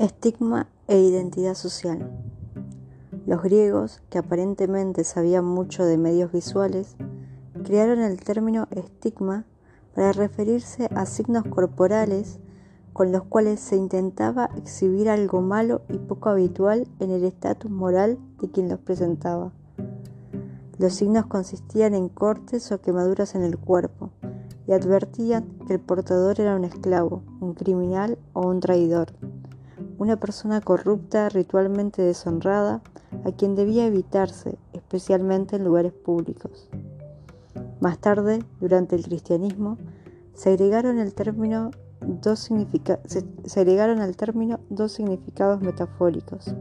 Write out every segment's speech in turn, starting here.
Estigma e identidad social. Los griegos, que aparentemente sabían mucho de medios visuales, crearon el término estigma para referirse a signos corporales con los cuales se intentaba exhibir algo malo y poco habitual en el estatus moral de quien los presentaba. Los signos consistían en cortes o quemaduras en el cuerpo y advertían que el portador era un esclavo, un criminal o un traidor una persona corrupta, ritualmente deshonrada, a quien debía evitarse, especialmente en lugares públicos. Más tarde, durante el cristianismo, se agregaron, al término dos significados metafóricos.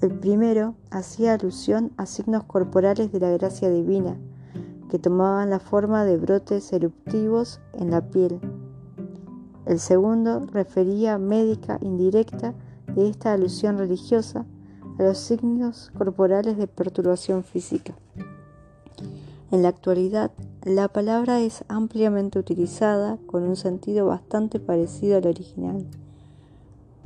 El primero hacía alusión a signos corporales de la gracia divina, que tomaban la forma de brotes eruptivos en la piel, el segundo refería médica indirecta de esta alusión religiosa a los signos corporales de perturbación física. En la actualidad, la palabra es ampliamente utilizada con un sentido bastante parecido al original,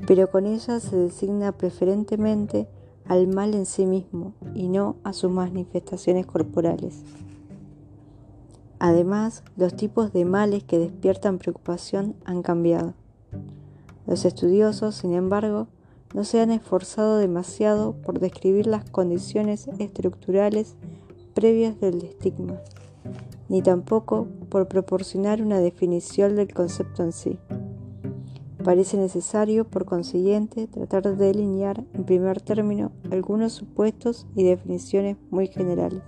pero con ella se designa preferentemente al mal en sí mismo y no a sus manifestaciones corporales. Además, los tipos de males que despiertan preocupación han cambiado. Los estudiosos, sin embargo, no se han esforzado demasiado por describir las condiciones estructurales previas del estigma, ni tampoco por proporcionar una definición del concepto en sí. Parece necesario, por consiguiente, tratar de delinear en primer término algunos supuestos y definiciones muy generales.